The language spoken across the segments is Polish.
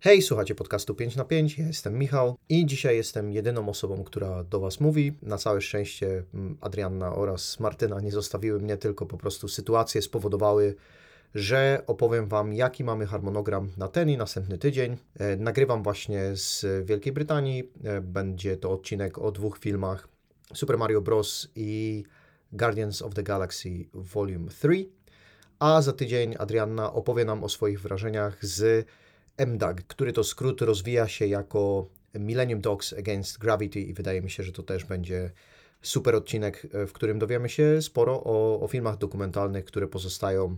Hej, słuchajcie podcastu 5 na 5. Ja jestem Michał i dzisiaj jestem jedyną osobą, która do Was mówi. Na całe szczęście mm, Adrianna oraz Martyna nie zostawiły mnie, tylko po prostu sytuacje spowodowały, że opowiem Wam, jaki mamy harmonogram na ten i następny tydzień. E, nagrywam właśnie z Wielkiej Brytanii. E, będzie to odcinek o dwóch filmach: Super Mario Bros. i Guardians of the Galaxy Volume 3. A za tydzień Adrianna opowie nam o swoich wrażeniach z MDAG, który to skrót rozwija się jako Millennium Dogs Against Gravity i wydaje mi się, że to też będzie super odcinek, e, w którym dowiemy się sporo o, o filmach dokumentalnych, które pozostają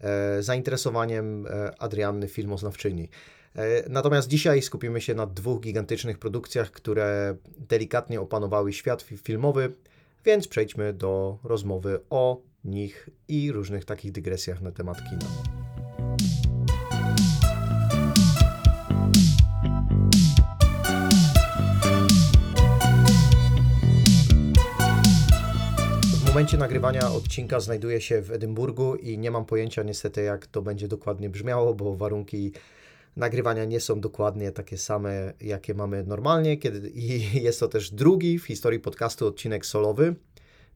e, zainteresowaniem e, Adrianny filmoznawczyni. E, natomiast dzisiaj skupimy się na dwóch gigantycznych produkcjach, które delikatnie opanowały świat filmowy, więc przejdźmy do rozmowy o nich i różnych takich dygresjach na temat kina. Momencie nagrywania odcinka znajduję się w Edynburgu i nie mam pojęcia niestety jak to będzie dokładnie brzmiało, bo warunki nagrywania nie są dokładnie takie same, jakie mamy normalnie. Kiedy, I jest to też drugi w historii podcastu odcinek solowy.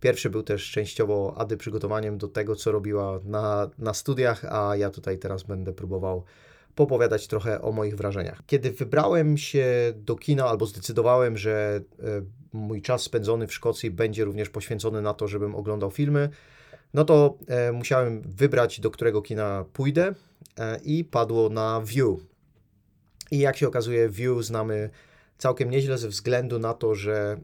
Pierwszy był też częściowo Ady przygotowaniem do tego, co robiła na, na studiach, a ja tutaj teraz będę próbował popowiadać trochę o moich wrażeniach. Kiedy wybrałem się do kina albo zdecydowałem, że e, mój czas spędzony w Szkocji będzie również poświęcony na to, żebym oglądał filmy, no to e, musiałem wybrać, do którego kina pójdę e, i padło na View. I jak się okazuje, View znamy całkiem nieźle ze względu na to, że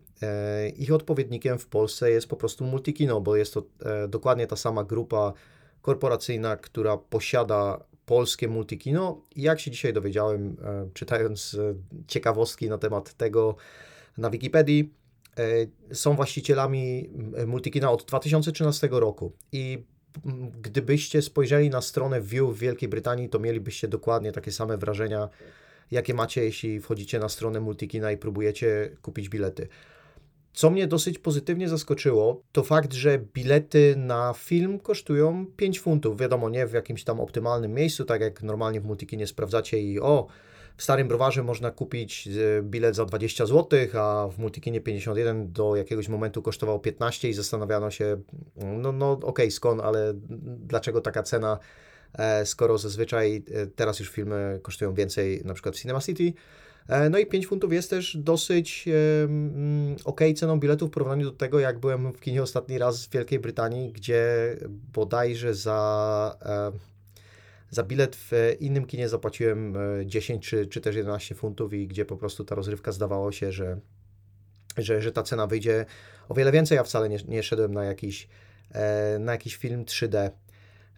ich odpowiednikiem w Polsce jest po prostu Multikino, bo jest to dokładnie ta sama grupa korporacyjna, która posiada polskie Multikino. I jak się dzisiaj dowiedziałem, e, czytając e, ciekawostki na temat tego na Wikipedii, e, są właścicielami Multikina od 2013 roku. I gdybyście spojrzeli na stronę View w Wielkiej Brytanii, to mielibyście dokładnie takie same wrażenia, jakie macie, jeśli wchodzicie na stronę Multikina i próbujecie kupić bilety. Co mnie dosyć pozytywnie zaskoczyło, to fakt, że bilety na film kosztują 5 funtów. Wiadomo, nie w jakimś tam optymalnym miejscu, tak jak normalnie w Multikinie sprawdzacie i o, w Starym Browarze można kupić e, bilet za 20 zł, a w Multikinie 51 do jakiegoś momentu kosztował 15 i zastanawiano się, no, no okej, okay, skąd, ale dlaczego taka cena, e, skoro zazwyczaj e, teraz już filmy kosztują więcej, na przykład w Cinema City. E, No i 5 funtów jest też dosyć e, mm, ok ceną biletu w porównaniu do tego, jak byłem w kinie ostatni raz w Wielkiej Brytanii, gdzie bodajże za, e, za bilet w innym kinie zapłaciłem e, 10 czy, czy też 11 funtów i gdzie po prostu ta rozrywka zdawało się, że, że, że ta cena wyjdzie o wiele więcej. Ja wcale nie, nie szedłem na jakiś, e, na jakiś film 3D.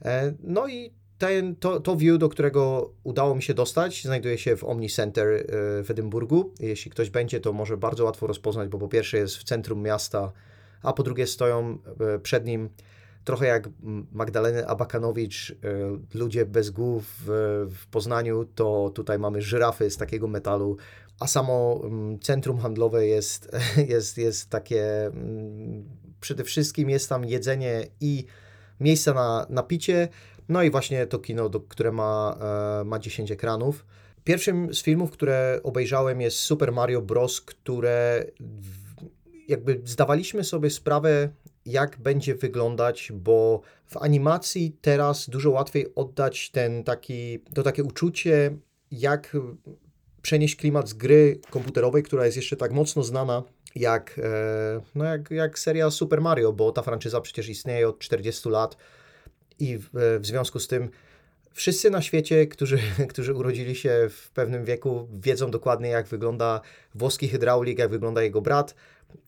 E, No i ten, to, to view, do którego udało mi się dostać, znajduje się w Omni Center e, w Edynburgu. Jeśli ktoś będzie, to może bardzo łatwo rozpoznać, bo po pierwsze jest w centrum miasta, a po drugie stoją e, przed nim trochę jak Magdaleny Abakanowicz, e, ludzie bez głów w, Poznaniu, to tutaj mamy żyrafy z takiego metalu, a samo mm, centrum handlowe jest, jest, jest takie, mm, przede wszystkim jest tam jedzenie i miejsca na, na picie, no i właśnie to kino, które ma, e, ma 10 ekranów. Pierwszym z filmów, które obejrzałem jest Super Mario Bros., które jakby zdawaliśmy sobie sprawę, jak będzie wyglądać, bo w animacji teraz dużo łatwiej oddać ten taki, to takie uczucie, jak przenieść klimat z gry komputerowej, która jest jeszcze tak mocno znana jak, e, no jak, jak seria Super Mario, bo ta franczyza przecież istnieje od 40 lat i w, w związku z tym wszyscy na świecie, którzy, którzy urodzili się w pewnym wieku, wiedzą dokładnie, jak wygląda włoski hydraulik, jak wygląda jego brat,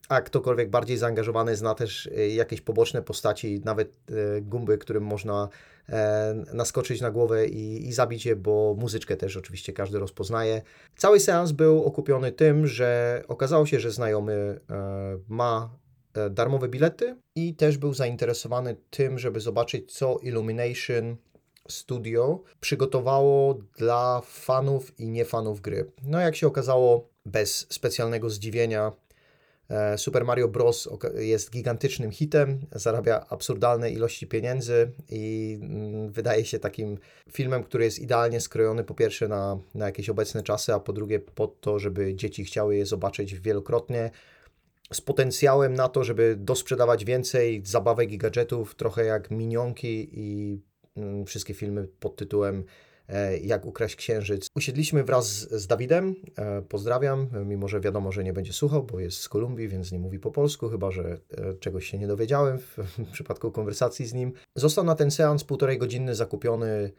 a ktokolwiek bardziej zaangażowany zna też e, jakieś poboczne postaci, nawet e, gumby, którym można e, naskoczyć na głowę i, i zabić je, bo muzyczkę też oczywiście każdy rozpoznaje. Cały seans był okupiony tym, że okazało się, że znajomy ma darmowe bilety i też był zainteresowany tym, żeby zobaczyć, co Illumination Studio przygotowało dla fanów i niefanów gry. No jak się okazało, bez specjalnego zdziwienia, E, Super Mario Bros. jest gigantycznym hitem, zarabia absurdalne ilości pieniędzy i mm, wydaje się takim filmem, który jest idealnie skrojony po pierwsze na, na jakieś obecne czasy, a po drugie po to, żeby dzieci chciały je zobaczyć wielokrotnie z potencjałem na to, żeby dosprzedawać więcej zabawek i gadżetów, trochę jak Minionki i mm, wszystkie filmy pod tytułem e, Jak ukraść księżyc. Usiedliśmy wraz z Dawidem, e, pozdrawiam, mimo że wiadomo, że nie będzie słuchał, bo jest z Kolumbii, więc nie mówi po polsku, chyba że e, czegoś się nie dowiedziałem w, przypadku konwersacji z nim. Został na ten seans półtorej godziny zakupiony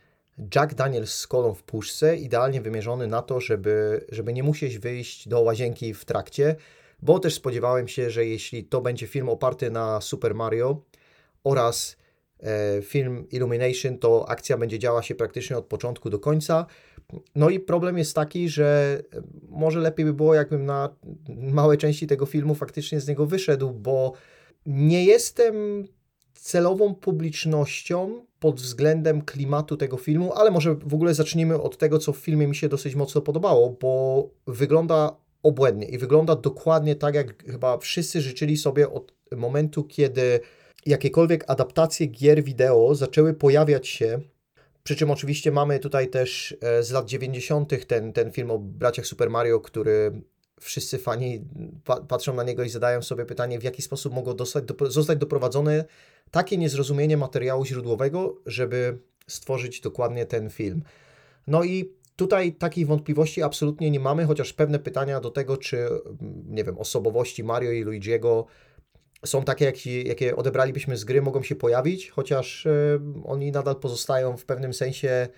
Jack Daniels z kolą w puszce, idealnie wymierzony na to, żeby, żeby nie musieć wyjść do łazienki w trakcie, bo też spodziewałem się, że jeśli to będzie film oparty na Super Mario oraz e, film Illumination, to akcja będzie działa się praktycznie od początku do końca. No i problem jest taki, że e, może lepiej by było, jakbym na małe części tego filmu faktycznie z niego wyszedł, bo nie jestem celową publicznością pod względem klimatu tego filmu, ale może w ogóle zacznijmy od tego, co w filmie mi się dosyć mocno podobało, bo wygląda obłędnie i wygląda dokładnie tak, jak chyba wszyscy życzyli sobie od momentu, kiedy jakiekolwiek adaptacje gier wideo zaczęły pojawiać się. Przy czym oczywiście mamy tutaj też e, z lat 90. ten, ten film o braciach Super Mario, który wszyscy fani pa patrzą na niego i zadają sobie pytanie, w jaki sposób mogło dostać, do, zostać doprowadzone takie niezrozumienie materiału źródłowego, żeby stworzyć dokładnie ten film. No i Tutaj takich wątpliwości absolutnie nie mamy, chociaż pewne pytania do tego, czy, nie wiem, osobowości Mario i Luigiego są takie, jakie, jakie odebralibyśmy z gry, mogą się pojawić, chociaż oni nadal pozostają w pewnym sensie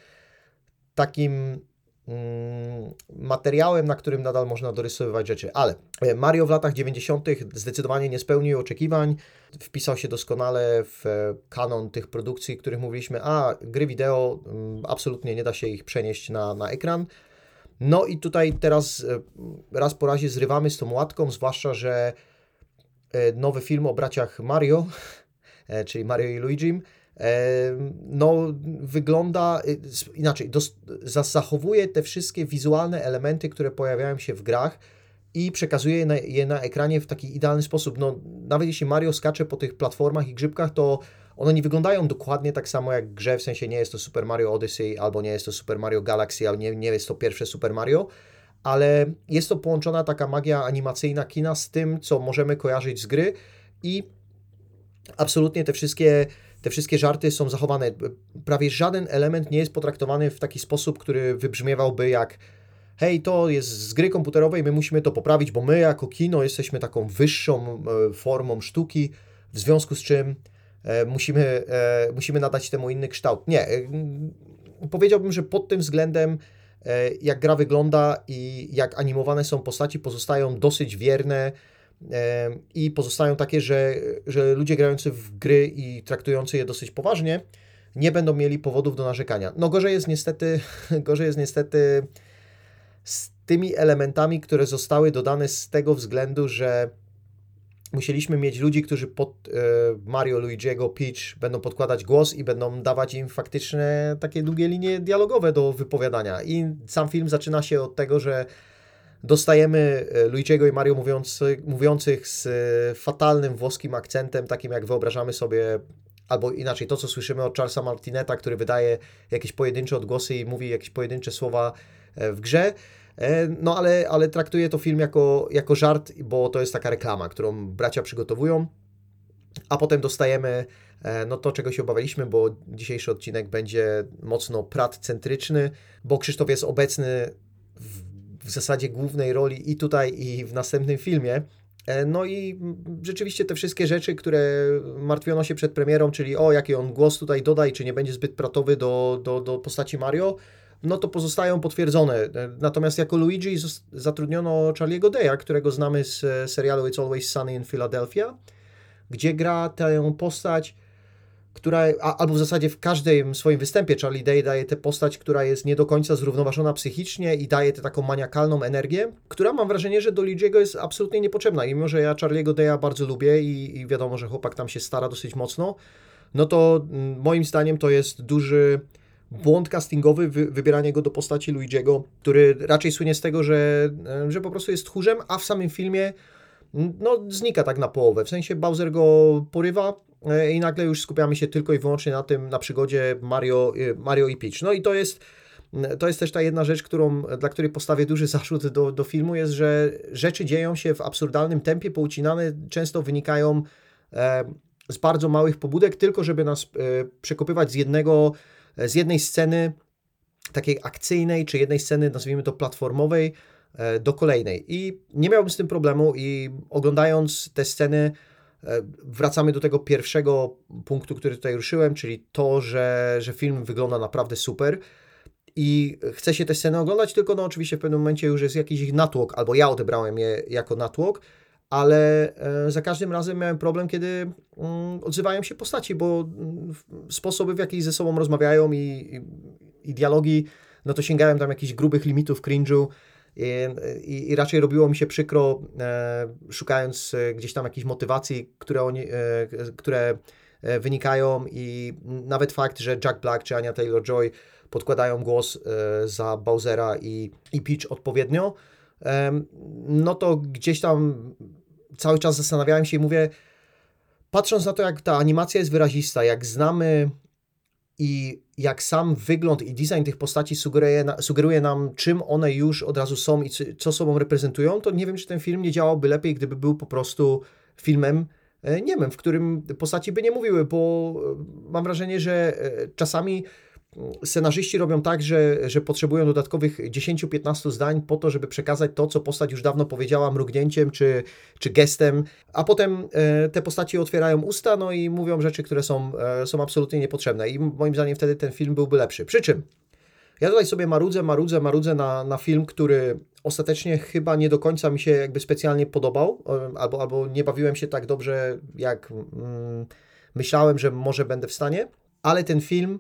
takim Mm, materiałem, na którym nadal można dorysowywać rzeczy. Ale e, Mario w latach 90. zdecydowanie nie spełnił oczekiwań, wpisał się doskonale w e, kanon tych produkcji, których mówiliśmy, a gry wideo mm, absolutnie nie da się ich przenieść na, na ekran. No i tutaj teraz e, raz po razie zrywamy z tą łatką, zwłaszcza, że nowy film o braciach Mario, czyli Mario i Luigi, no, wygląda y, inaczej, dos, zachowuje te wszystkie wizualne elementy, które pojawiają się w grach i przekazuje je na, je na ekranie w taki idealny sposób. No, nawet jeśli Mario skacze po tych platformach i grzybkach, to one nie wyglądają dokładnie tak samo jak grze, w sensie nie jest to Super Mario Odyssey, albo nie jest to Super Mario Galaxy, albo nie, nie jest to pierwsze Super Mario, ale jest to połączona taka magia animacyjna kina z tym, co możemy kojarzyć z gry i absolutnie te wszystkie te wszystkie żarty są zachowane. Prawie żaden element nie jest potraktowany w taki sposób, który wybrzmiewałby jak hej, to jest z gry komputerowej, my musimy to poprawić, bo my jako kino jesteśmy taką wyższą e, formą sztuki, w związku z czym e, musimy, e, musimy nadać temu inny kształt. Nie, powiedziałbym, że pod tym względem jak gra wygląda i jak animowane są postaci, pozostają dosyć wierne i pozostają takie, że, że ludzie grający w gry i traktujący je dosyć poważnie nie będą mieli powodów do narzekania. No gorzej jest niestety, gorzej jest niestety z tymi elementami, które zostały dodane z tego względu, że musieliśmy mieć ludzi, którzy pod e, Mario, Luigiego, Peach będą podkładać głos i będą dawać im faktyczne takie długie linie dialogowe do wypowiadania. I sam film zaczyna się od tego, że dostajemy e, Luigiego i Mario mówiący, mówiących z e, fatalnym włoskim akcentem, takim jak wyobrażamy sobie, albo inaczej, to co słyszymy od Charlesa Martineta, który wydaje jakieś pojedyncze odgłosy i mówi jakieś pojedyncze słowa e, w grze. No ale, ale traktuje to film jako, jako żart, bo to jest taka reklama, którą bracia przygotowują, a potem dostajemy no to, czego się obawialiśmy, bo dzisiejszy odcinek będzie mocno prat-centryczny, bo Krzysztof jest obecny w w zasadzie głównej roli i tutaj, i w następnym filmie. E, no i rzeczywiście te wszystkie rzeczy, które martwiono się przed premierą, czyli o, jaki on głos tutaj doda i czy nie będzie zbyt pratowy do, do, do postaci Mario, no to pozostają potwierdzone. E, natomiast jako Luigi zatrudniono Charlie'ego Daya, którego znamy z e, serialu It's Always Sunny in Philadelphia, gdzie gra tę postać która, a, albo w zasadzie w każdym swoim występie Charlie Day daje tę postać, która jest nie do końca zrównoważona psychicznie i daje tę taką maniakalną energię, która mam wrażenie, że do Luigi'ego jest absolutnie niepotrzebna. I mimo, że ja Charlie'ego Daya bardzo lubię i, i wiadomo, że chłopak tam się stara dosyć mocno, no to mm, moim zdaniem to jest duży błąd castingowy, wy, wybieranie go do postaci Luigi'ego, który raczej słynie z tego, że, że po prostu jest tchórzem, a w samym filmie no, znika tak na połowę. W sensie Bowser go porywa i nagle już skupiamy się tylko i wyłącznie na tym, na przygodzie Mario, e, Mario i Peach. No i to jest, to jest też ta jedna rzecz, którą, dla której postawię duży zarzut do, do filmu, jest, że rzeczy dzieją się w absurdalnym tempie, poucinane, często wynikają e, z bardzo małych pobudek, tylko żeby nas przekopywać z jednego, z jednej sceny takiej akcyjnej, czy jednej sceny, nazwijmy to platformowej, E, do kolejnej. I nie miałbym z tym problemu i oglądając te sceny e, wracamy do tego pierwszego punktu, który tutaj ruszyłem, czyli to, że, że film wygląda naprawdę super. I chce się te sceny oglądać, tylko no oczywiście w pewnym momencie już jest jakiś ich natłok, albo ja odebrałem je jako natłok, ale e, za każdym razem miałem problem, kiedy mm, odzywają się postaci, bo mm, sposoby, w jaki ze sobą rozmawiają i, i, i dialogi, no to sięgałem tam jakichś grubych limitów cringe'u, i, i, raczej robiło mi się przykro, e, szukając e, gdzieś tam jakichś motywacji, które, oni, e, które wynikają i nawet fakt, że Jack Black czy Anya Taylor-Joy podkładają głos za Bowsera i, i Peach odpowiednio, no to gdzieś tam cały czas zastanawiałem się i mówię, patrząc na to, jak ta animacja jest wyrazista, jak znamy i jak sam wygląd i design tych postaci sugeruje, sugeruje nam, czym one już od razu są i co sobą reprezentują, to nie wiem, czy ten film nie działałby lepiej, gdyby był po prostu filmem e, niemym, w którym postaci by nie mówiły, bo e, mam wrażenie, że e, czasami scenarzyści robią tak, że, że potrzebują dodatkowych 10-15 zdań po to, żeby przekazać to, co postać już dawno powiedziała mrugnięciem czy, czy gestem, a potem e, te postaci otwierają usta no i mówią rzeczy, które są, e, są absolutnie niepotrzebne. I moim zdaniem wtedy ten film byłby lepszy. Przy czym ja tutaj sobie marudzę, marudzę, marudzę na, na film, który ostatecznie chyba nie do końca mi się jakby specjalnie podobał, e, albo, albo nie bawiłem się tak dobrze, jak mm, myślałem, że może będę w stanie, ale ten film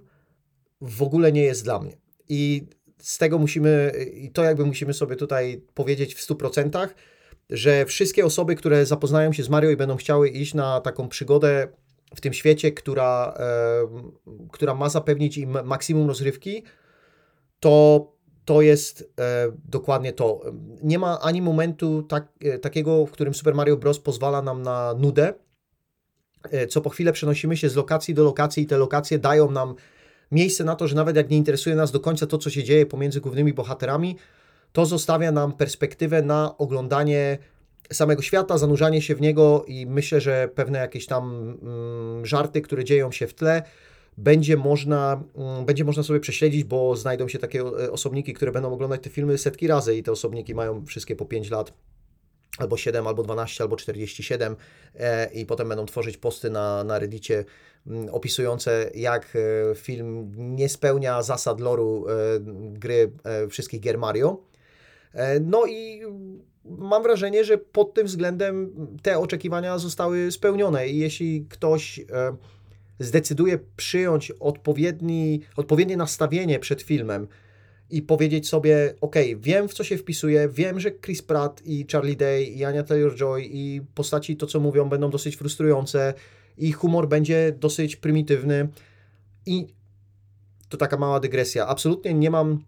w ogóle nie jest dla mnie. I z tego musimy, i to jakby musimy sobie tutaj powiedzieć w 100%, że wszystkie osoby, które zapoznają się z Mario i będą chciały iść na taką przygodę w tym świecie, która, e, która ma zapewnić im maksimum rozrywki, to, to jest e, dokładnie to. Nie ma ani momentu tak, e, takiego, w którym Super Mario Bros. pozwala nam na nudę, e, co po chwilę przenosimy się z lokacji do lokacji i te lokacje dają nam miejsce na to, że nawet jak nie interesuje nas do końca to, co się dzieje pomiędzy głównymi bohaterami, to zostawia nam perspektywę na oglądanie samego świata, zanurzanie się w niego i myślę, że pewne jakieś tam mm, żarty, które dzieją się w tle, będzie można, mm, będzie można sobie prześledzić, bo znajdą się takie e, osobniki, które będą oglądać te filmy setki razy i te osobniki mają wszystkie po 5 lat albo 7, albo 12, albo 47 e, i potem będą tworzyć posty na, na Reddicie mm, opisujące jak e, film nie spełnia zasad loru e, gry wszystkich gier Mario. No i mam wrażenie, że pod tym względem te oczekiwania zostały spełnione i jeśli ktoś zdecyduje przyjąć odpowiedni, odpowiednie nastawienie przed filmem, i powiedzieć sobie, ok, wiem w co się wpisuje, wiem, że Chris Pratt i Charlie Day i Anya Taylor-Joy i postaci to co mówią będą dosyć frustrujące i humor będzie dosyć prymitywny i to taka mała dygresja. Absolutnie nie mam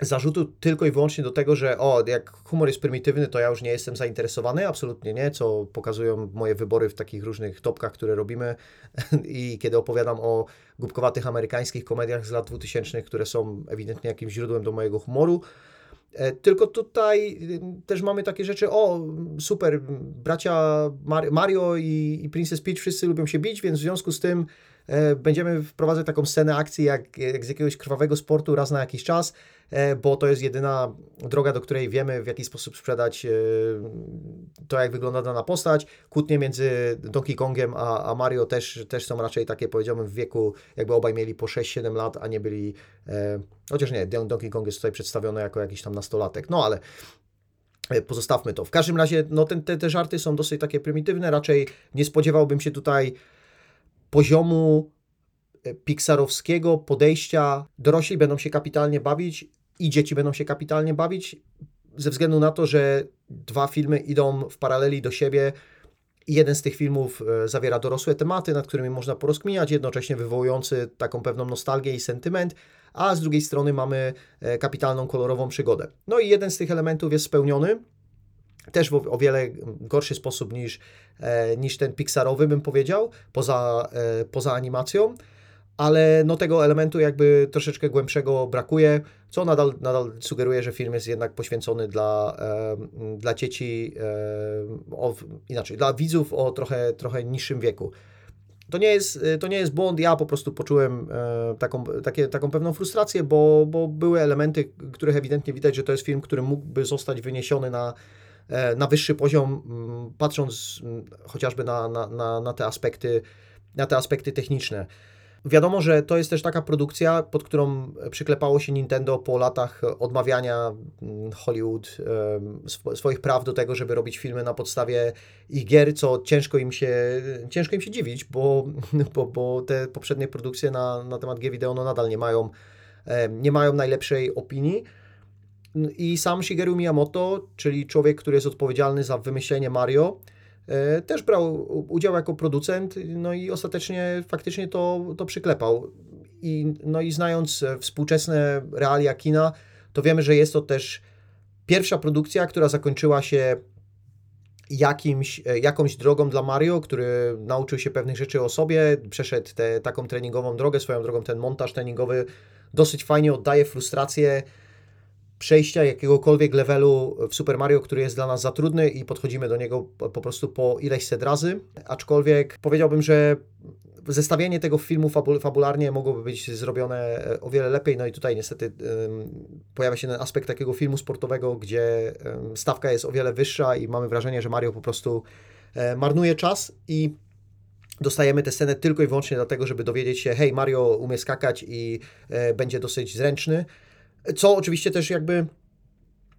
zarzutu tylko i wyłącznie do tego, że o, jak humor jest prymitywny, to ja już nie jestem zainteresowany, absolutnie nie, co pokazują moje wybory w takich różnych topkach, które robimy i kiedy opowiadam o głupkowatych amerykańskich komediach z lat 2000, które są ewidentnie jakimś źródłem do mojego humoru. E, tylko tutaj y, też mamy takie rzeczy, o super, bracia Mario i, i Princess Peach wszyscy lubią się bić, więc w związku z tym E, będziemy wprowadzać taką scenę akcji jak, jak z jakiegoś krwawego sportu raz na jakiś czas, bo to jest jedyna droga, do której wiemy w jaki sposób sprzedać e, to, jak wygląda dana postać. Kłótnie między Donkey Kongiem a, a Mario też, też są raczej takie, powiedziałbym, w wieku, jakby obaj mieli po 6-7 lat, a nie byli, chociaż nie, Donkey Kong jest tutaj przedstawiony jako jakiś tam nastolatek, no ale pozostawmy to. W każdym razie, no ten, te, te żarty są dosyć takie prymitywne, raczej nie spodziewałbym się tutaj poziomu e, pixarowskiego podejścia dorośli będą się kapitalnie bawić i dzieci będą się kapitalnie bawić, ze względu na to, że dwa filmy idą w paraleli do siebie jeden z tych filmów e, zawiera dorosłe tematy, nad którymi można porozkminiać, jednocześnie wywołujący taką pewną nostalgię i sentyment, a z drugiej strony mamy e, kapitalną kolorową przygodę. No i jeden z tych elementów jest spełniony, też w o wiele gorszy sposób niż, e, niż ten Pixarowy, bym powiedział, poza, poza animacją, ale no tego elementu jakby troszeczkę głębszego brakuje, co nadal, nadal sugeruje, że film jest jednak poświęcony dla, e, dla dzieci, o, inaczej, dla widzów o trochę, trochę niższym wieku. To nie, jest, to nie jest błąd, ja po prostu poczułem taką, takie, taką pewną frustrację, bo, bo były elementy, których ewidentnie widać, że to jest film, który mógłby zostać wyniesiony na, E, na wyższy poziom, mm, patrząc mm, chociażby na, na, na, na, te aspekty, na te aspekty techniczne. Wiadomo, że to jest też taka produkcja, pod którą przyklepało się Nintendo po latach odmawiania mm, Hollywood swoich praw do tego, żeby robić filmy na podstawie ich gier, co ciężko im się, ciężko im się dziwić, bo, bo, bo te poprzednie produkcje na, na temat gier wideo no nadal nie mają, nie mają najlepszej opinii. I sam Shigeru Miyamoto, czyli człowiek, który jest odpowiedzialny za wymyślenie Mario, e, też brał udział jako producent, no i ostatecznie faktycznie to, to przyklepał. I, no i znając współczesne realia kina, to wiemy, że jest to też pierwsza produkcja, która zakończyła się jakimś, e, jakąś drogą dla Mario, który nauczył się pewnych rzeczy o sobie, przeszedł tę taką treningową drogę, swoją drogą ten montaż treningowy dosyć fajnie oddaje frustrację przejścia jakiegokolwiek levelu w Super Mario, który jest dla nas za trudny i podchodzimy do niego po prostu po ileś set razy. Aczkolwiek powiedziałbym, że zestawienie tego filmu fabularnie mogłoby być zrobione e, o wiele lepiej. No i tutaj niestety pojawia się ten aspekt takiego filmu sportowego, gdzie stawka jest o wiele wyższa i mamy wrażenie, że Mario po prostu e, marnuje czas i dostajemy tę scenę tylko i wyłącznie dlatego, żeby dowiedzieć się, hej, Mario umie skakać i e, będzie dosyć zręczny. Co oczywiście też jakby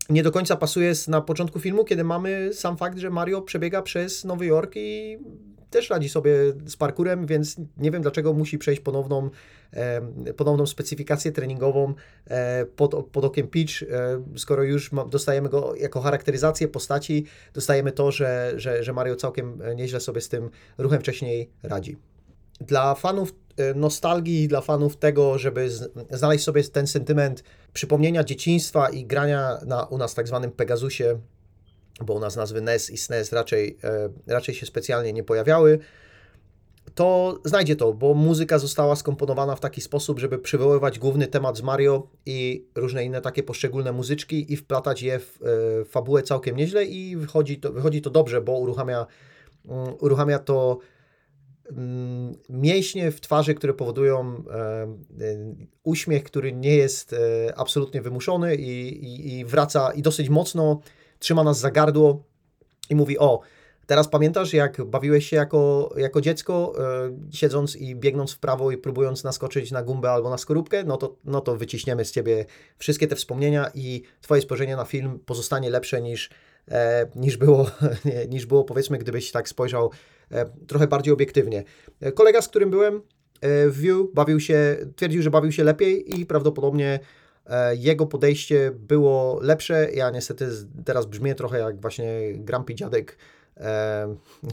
nie do końca pasuje na początku filmu, kiedy mamy sam fakt, że Mario przebiega przez Nowy Jork i też radzi sobie z parkurem, więc nie wiem dlaczego musi przejść ponowną, e, ponowną specyfikację treningową e, pod, pod okiem Peach, e, skoro już dostajemy go jako charakteryzację postaci, dostajemy to, że, że, że Mario całkiem nieźle sobie z tym ruchem wcześniej radzi. Dla fanów e, nostalgii, dla fanów tego, żeby znaleźć sobie ten sentyment przypomnienia dzieciństwa i grania na u nas tak zwanym Pegasusie, bo u nas nazwy NES i SNES raczej, e, raczej się specjalnie nie pojawiały, to znajdzie to, bo muzyka została skomponowana w taki sposób, żeby przywoływać główny temat z Mario i różne inne takie poszczególne muzyczki i wplatać je w e, fabułę całkiem nieźle i wychodzi to, wychodzi to dobrze, bo uruchamia, um, uruchamia to Mm, mięśnie w twarzy, które powodują e, e, uśmiech, który nie jest e, absolutnie wymuszony i, i, i wraca i dosyć mocno trzyma nas za gardło i mówi: O, teraz pamiętasz, jak bawiłeś się jako, jako dziecko, siedząc i biegnąc w prawo i próbując naskoczyć na gumbę albo na skorupkę? No to, no to wyciśniemy z ciebie wszystkie te wspomnienia i Twoje spojrzenie na film pozostanie lepsze niż, niż, było, niż było, powiedzmy, gdybyś tak spojrzał trochę bardziej obiektywnie. E, kolega, z którym byłem e, w View, bawił się, twierdził, że bawił się lepiej i prawdopodobnie jego podejście było lepsze. Ja niestety teraz brzmię trochę jak właśnie Grumpy Dziadek,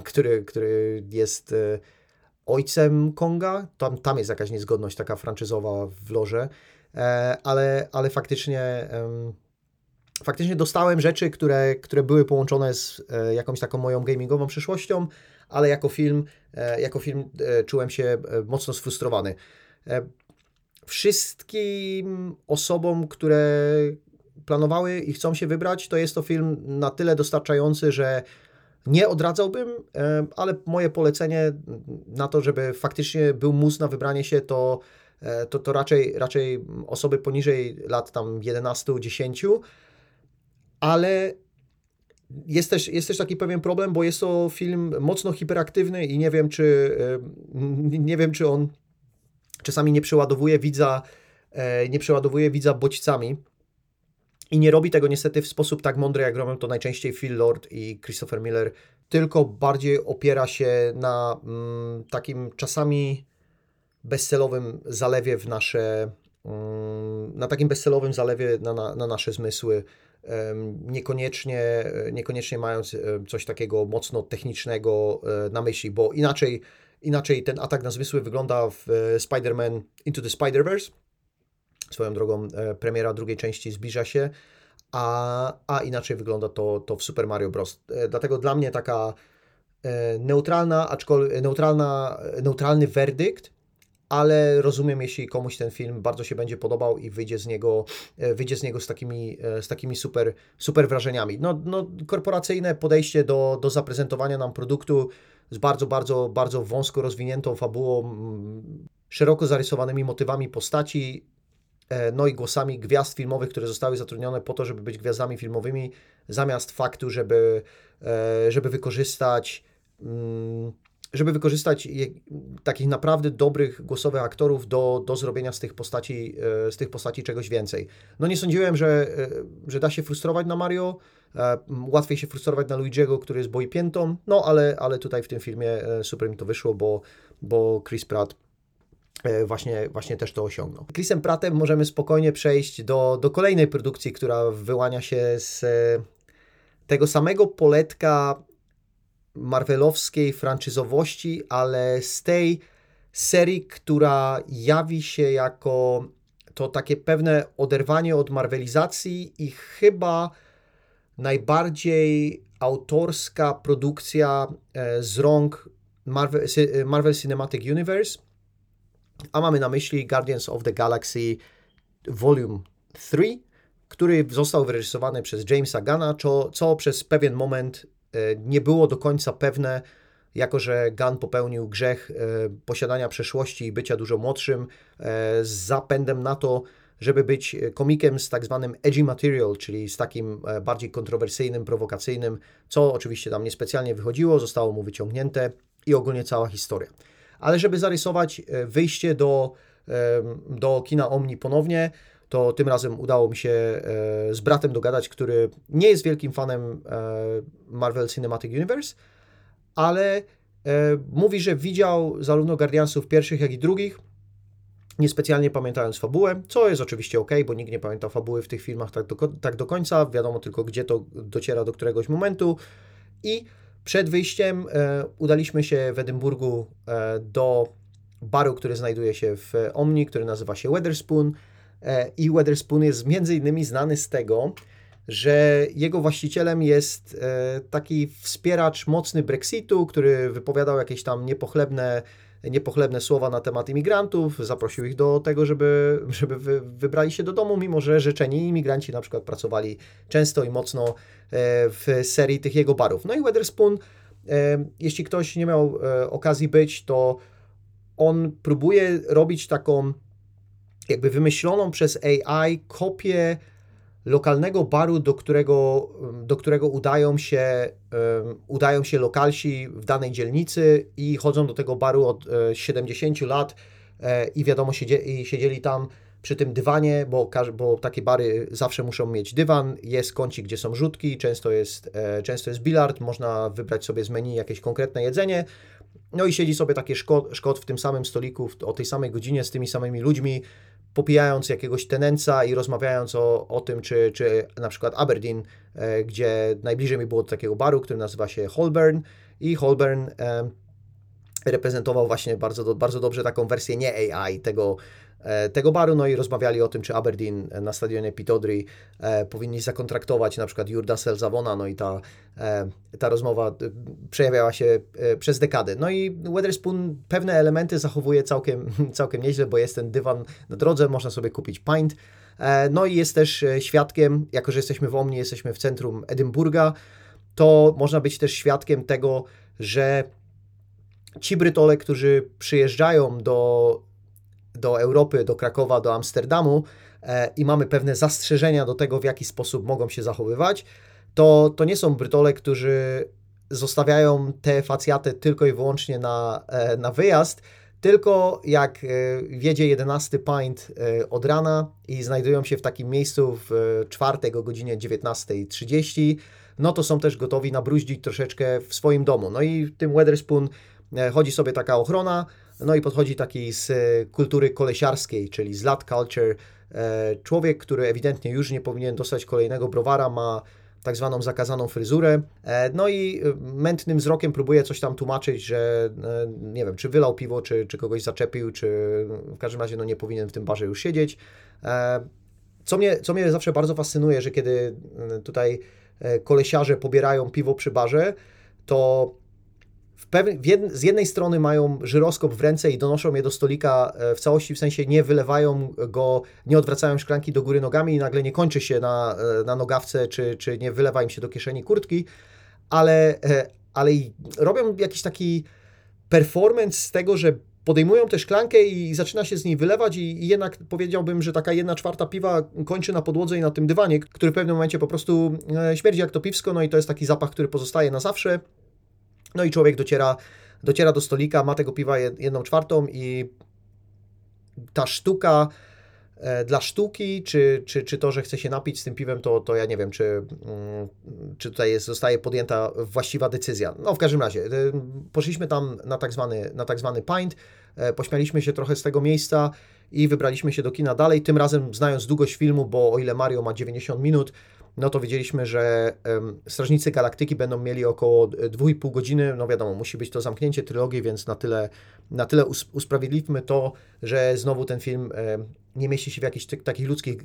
który, który jest ojcem Konga. Tam, tam jest jakaś niezgodność taka franczyzowa w loże, ale, ale faktycznie faktycznie dostałem rzeczy, które, które były połączone z jakąś taką moją gamingową przyszłością, ale jako film, e, jako film e, czułem się e, mocno sfrustrowany. Wszystkim osobom, które planowały i chcą się wybrać, to jest to film na tyle dostarczający, że nie odradzałbym, ale moje polecenie na to, żeby faktycznie był mus na wybranie się, to, to, to raczej, raczej osoby poniżej lat tam 11-10, ale jest też, jest też taki pewien problem, bo jest to film mocno hiperaktywny i nie wiem, czy, nie wiem, czy on czasami nie przeładowuje widza, e, nie przeładowuje widza bodźcami. I nie robi tego niestety w sposób tak mądry, jak robią to najczęściej Phil Lord i Christopher Miller, tylko bardziej opiera się na mm, takim czasami bezcelowym zalewie w nasze, mm, na takim bezcelowym zalewie na, na, na nasze zmysły niekoniecznie, niekoniecznie mając coś takiego mocno technicznego e, na myśli, bo inaczej, inaczej ten atak na zmysły wygląda w e, Spider-Man Into the Spider-Verse. Swoją drogą e, premiera drugiej części zbliża się, a, a inaczej wygląda to, to w Super Mario Bros. E, dlatego dla mnie taka e, neutralna, aczkolwiek neutralna, neutralny werdykt, ale rozumiem, jeśli komuś ten film bardzo się będzie podobał i wyjdzie z niego, e, wyjdzie z niego z takimi, z takimi super, super wrażeniami. No, no, korporacyjne podejście do, do zaprezentowania nam produktu z bardzo, bardzo, bardzo wąsko rozwiniętą fabułą, szeroko zarysowanymi motywami postaci, E, no i głosami gwiazd filmowych, które zostały zatrudnione po to, żeby być gwiazdami filmowymi, zamiast faktu, żeby, e, żeby wykorzystać mm, żeby wykorzystać takich naprawdę dobrych głosowych aktorów do, do zrobienia z tych, postaci, e, z tych postaci czegoś więcej. No nie sądziłem, że, że da się frustrować na Mario, łatwiej się frustrować na Luigiego, który jest boipiętą, no ale, ale tutaj w tym filmie super mi to wyszło, bo, bo Chris Pratt E, właśnie, właśnie też to osiągnął. Chrisem Prattem możemy spokojnie przejść do, do kolejnej produkcji, która wyłania się z e, tego samego poletka marvelowskiej franczyzowości, ale z tej serii, która jawi się jako to takie pewne oderwanie od marvelizacji i chyba najbardziej autorska produkcja e, z rąk Marvel, Marvel Cinematic Universe. A mamy na myśli Guardians of the Galaxy Volume 3, który został wyreżyserowany przez Jamesa Gana, co, co przez pewien moment e, nie było do końca pewne, jako że Gunn popełnił grzech e, posiadania przeszłości i bycia dużo młodszym, e, z zapędem na to, żeby być komikiem z tak zwanym edgy material, czyli z takim bardziej kontrowersyjnym, prowokacyjnym, co oczywiście tam niespecjalnie wychodziło, zostało mu wyciągnięte i ogólnie cała historia. Ale żeby zarysować e, wyjście do, do kina Omni ponownie, to tym razem udało mi się e, z bratem dogadać, który nie jest wielkim fanem e, Marvel Cinematic Universe, ale mówi, że widział zarówno Guardiansów pierwszych, jak i drugich, niespecjalnie pamiętając fabułę, co jest oczywiście ok, bo nikt nie pamięta fabuły w tych filmach tak do, tak do końca, wiadomo tylko gdzie to dociera do któregoś momentu i przed wyjściem e, udaliśmy się w Edynburgu e, do baru, który znajduje się w Omni, który nazywa się Weatherspoon. E, I Weatherspoon jest między innymi znany z tego, że jego właścicielem jest taki wspieracz mocny Brexitu, który wypowiadał jakieś tam niepochlebne niepochlebne słowa na temat imigrantów, zaprosił ich do tego, żeby, żeby wy, wybrali się do domu, mimo że życzeni imigranci na przykład pracowali często i mocno e, w serii tych jego barów. No i Weatherspoon, e, jeśli ktoś nie miał e, okazji być, to on próbuje robić taką jakby wymyśloną przez AI kopię lokalnego baru, do którego, do którego udają, się, udają się lokalsi w danej dzielnicy i chodzą do tego baru od 70 e, lat e, i wiadomo, siedzieli tam przy tym dywanie, bo, bo takie bary zawsze muszą mieć dywan, jest kącik, gdzie są rzutki, często jest, e, często jest bilard, można wybrać sobie z menu jakieś konkretne jedzenie, no i siedzi sobie taki szkot, szkot w tym samym stoliku o tej samej godzinie z tymi samymi ludźmi, popijając jakiegoś tenenca i rozmawiając o, o tym, czy, czy na przykład Aberdeen, e, gdzie najbliżej mi było do takiego baru, który nazywa się Holborn i Holborn reprezentował właśnie bardzo, bardzo dobrze taką wersję nie AI tego, tego baru, no i rozmawiali o tym, czy Aberdeen na stadionie Pitodri e, powinni zakontraktować na przykład Jurda Selzawona, no i ta, e, ta rozmowa przejawiała się przez dekady. No i Weatherspoon pewne elementy zachowuje całkiem, całkiem nieźle, bo jest ten dywan na drodze, można sobie kupić pint, no i jest też świadkiem, jako że jesteśmy w Omni, jesteśmy w centrum Edynburga, to można być też świadkiem tego, że ci Brytole, którzy przyjeżdżają do do Europy, do Krakowa, do Amsterdamu e, i mamy pewne zastrzeżenia do tego, w jaki sposób mogą się zachowywać, to, to nie są Brytole, którzy zostawiają te facjaty tylko i wyłącznie na, e, na wyjazd, tylko jak e, wiedzie 11 pint od rana i znajdują się w takim miejscu w czwartek o godzinie 19.30, no to są też gotowi nabruździć troszeczkę w swoim domu. No i w tym Weatherspoon chodzi sobie taka ochrona, no i podchodzi taki z kultury kolesiarskiej, czyli z lat culture. E, człowiek, który ewidentnie już nie powinien dostać kolejnego browara, ma tak zwaną zakazaną fryzurę. E, no i e, mętnym wzrokiem próbuje coś tam tłumaczyć, że nie wiem, czy wylał piwo, czy, czy kogoś zaczepił, czy w każdym razie no, nie powinien w tym barze już siedzieć. co mnie, co mnie zawsze bardzo fascynuje, że kiedy tutaj kolesiarze pobierają piwo przy barze, to z jednej strony mają żyroskop w ręce i donoszą je do stolika e, w całości, w sensie nie wylewają go, nie odwracają szklanki do góry nogami i nagle nie kończy się na, e, na nogawce, czy, czy nie wylewa im się do kieszeni kurtki, ale, e, ale robią jakiś taki performance z tego, że podejmują tę szklankę i zaczyna się z niej wylewać i, i jednak powiedziałbym, że taka jedna czwarta piwa kończy na podłodze i na tym dywanie, który w pewnym momencie po prostu śmierdzi jak to piwsko, no i to jest taki zapach, który pozostaje na zawsze. No i człowiek dociera, dociera do stolika, ma tego piwa jed- jedną czwartą i ta sztuka e, dla sztuki, czy, czy, czy to, że chce się napić z tym piwem, to, to ja nie wiem, czy, mm, czy tutaj jest, zostaje podjęta właściwa decyzja. No w każdym razie, e, poszliśmy tam na tak zwany, na tak zwany pint, e, pośmialiśmy się trochę z tego miejsca i wybraliśmy się do kina dalej, tym razem znając długość filmu, bo o ile Mario ma 90 minut, no to wiedzieliśmy, że Strażnicy Galaktyki będą mieli około 2,5 godziny. No wiadomo, musi być to zamknięcie trylogii, więc na tyle, na tyle us- usprawiedliwmy to, że znowu ten film nie mieści się w jakichś takich ludzkich, e,